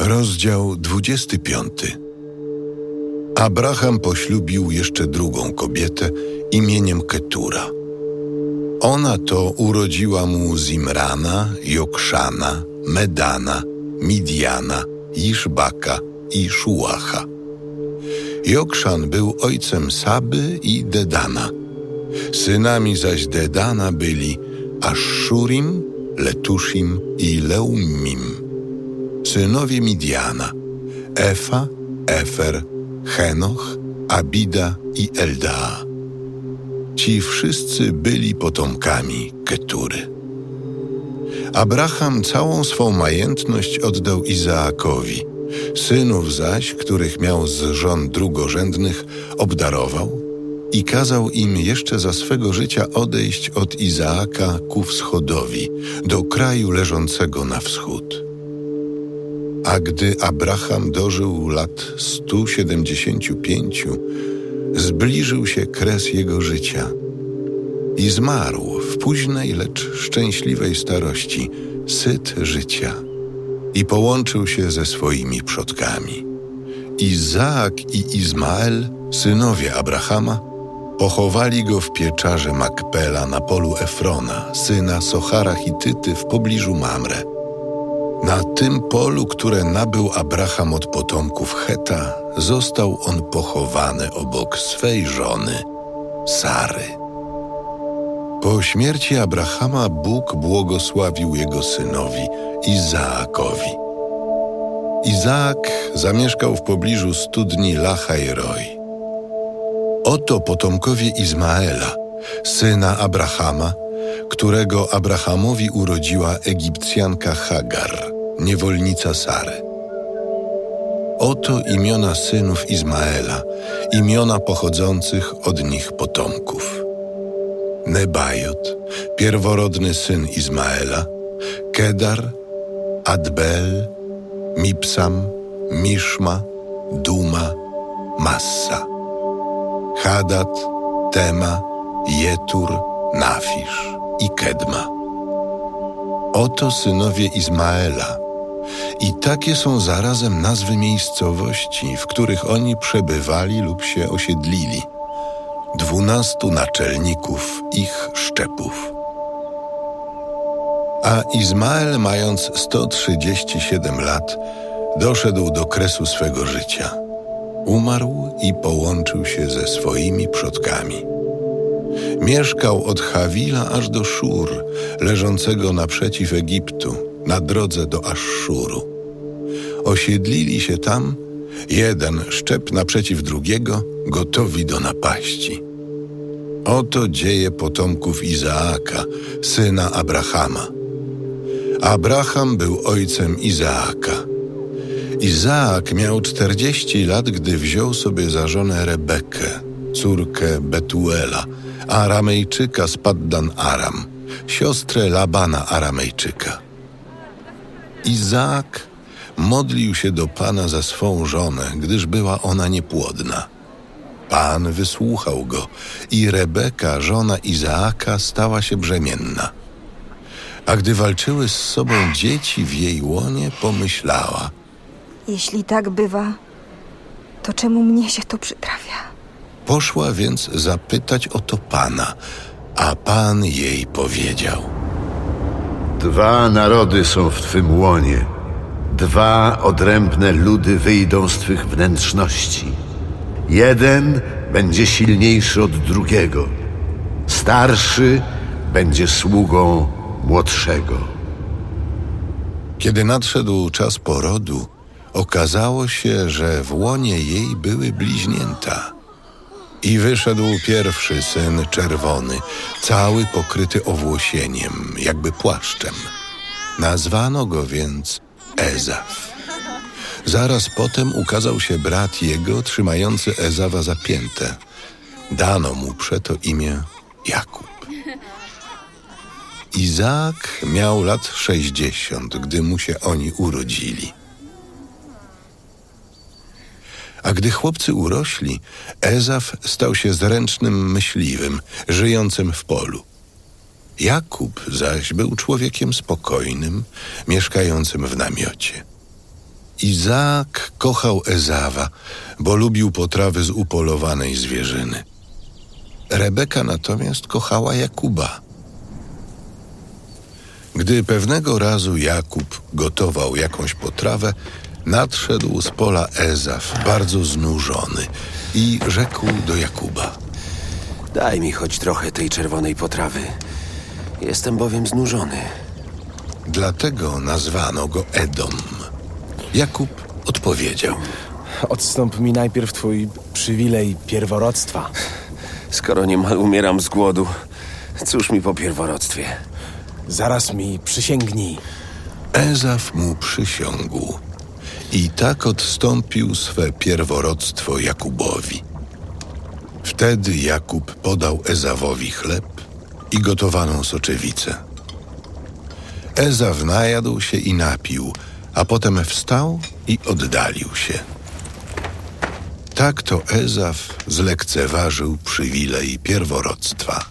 Rozdział 25. Abraham poślubił jeszcze drugą kobietę imieniem Ketura. Ona to urodziła mu Zimrana, Jokszana, Medana, Midiana, Iszbaka i Szuacha. Jokszan był ojcem Saby i Dedana. Synami zaś Dedana byli Aszurim, Letushim i Leumim synowie Midiana, Efa, Efer, Henoch, Abida i Eldaa. Ci wszyscy byli potomkami Ketury. Abraham całą swą majętność oddał Izaakowi, synów zaś, których miał z żon drugorzędnych, obdarował i kazał im jeszcze za swego życia odejść od Izaaka ku wschodowi, do kraju leżącego na wschód. A gdy Abraham dożył lat 175, zbliżył się kres jego życia i zmarł w późnej, lecz szczęśliwej starości, syt życia i połączył się ze swoimi przodkami. Izaak i Izmael, synowie Abrahama, pochowali go w pieczarze Makpela na polu Efrona, syna Sochara Hityty w pobliżu Mamre na tym polu, które nabył Abraham od potomków Heta, został on pochowany obok swej żony, Sary. Po śmierci Abrahama Bóg błogosławił jego synowi, Izaakowi. Izaak zamieszkał w pobliżu studni Lachajroj. Oto potomkowie Izmaela, syna Abrahama, którego Abrahamowi urodziła Egipcjanka Hagar, niewolnica Sary. Oto imiona synów Izmaela, imiona pochodzących od nich potomków. Nebajot, pierworodny syn Izmaela, Kedar, Adbel, Mipsam, Miszma, Duma, Massa, Hadat, Tema, Jetur, Nafisz i Kedma. Oto synowie Izmaela. I takie są zarazem nazwy miejscowości, w których oni przebywali lub się osiedlili. Dwunastu naczelników ich szczepów. A Izmael, mając 137 lat, doszedł do kresu swego życia. Umarł i połączył się ze swoimi przodkami. Mieszkał od Hawila aż do Szur, leżącego naprzeciw Egiptu, na drodze do Aszszuru. Osiedlili się tam, jeden szczep naprzeciw drugiego, gotowi do napaści. Oto dzieje potomków Izaaka, syna Abrahama. Abraham był ojcem Izaaka. Izaak miał czterdzieści lat, gdy wziął sobie za żonę Rebekę, córkę Betuela, Aramejczyka z Paddan Aram, siostrę Labana Aramejczyka. Izaak modlił się do Pana za swą żonę, gdyż była ona niepłodna. Pan wysłuchał go i Rebeka, żona Izaaka, stała się brzemienna. A gdy walczyły z sobą dzieci w jej łonie, pomyślała: Jeśli tak bywa, to czemu mnie się to przytrafia? Poszła więc zapytać o to Pana, a Pan jej powiedział: Dwa narody są w twym łonie, dwa odrębne ludy wyjdą z twych wnętrzności. Jeden będzie silniejszy od drugiego, starszy będzie sługą młodszego. Kiedy nadszedł czas porodu, okazało się, że w łonie jej były bliźnięta. I wyszedł pierwszy syn czerwony, cały pokryty owłosieniem, jakby płaszczem. Nazwano go więc Ezaf. Zaraz potem ukazał się brat jego, trzymający Ezawa za piętę. Dano mu przeto imię Jakub. Izaak miał lat sześćdziesiąt, gdy mu się oni urodzili. A gdy chłopcy urośli, Ezaf stał się zręcznym myśliwym, żyjącym w polu. Jakub zaś był człowiekiem spokojnym, mieszkającym w namiocie. Izaak kochał Ezawa, bo lubił potrawy z upolowanej zwierzyny. Rebeka natomiast kochała Jakuba. Gdy pewnego razu Jakub gotował jakąś potrawę, nadszedł z pola Ezaf, bardzo znużony, i rzekł do Jakuba. Daj mi choć trochę tej czerwonej potrawy. Jestem bowiem znużony. Dlatego nazwano go Edom. Jakub odpowiedział. Odstąp mi najpierw twój przywilej pierworództwa. Skoro niemal umieram z głodu, cóż mi po pierworództwie? Zaraz mi przysięgnij. Ezaf mu przysiągł i tak odstąpił swe pierworództwo Jakubowi. Wtedy Jakub podał Ezawowi chleb i gotowaną soczewicę. Ezaf najadł się i napił, a potem wstał i oddalił się. Tak to Ezaf zlekceważył przywilej pierworództwa.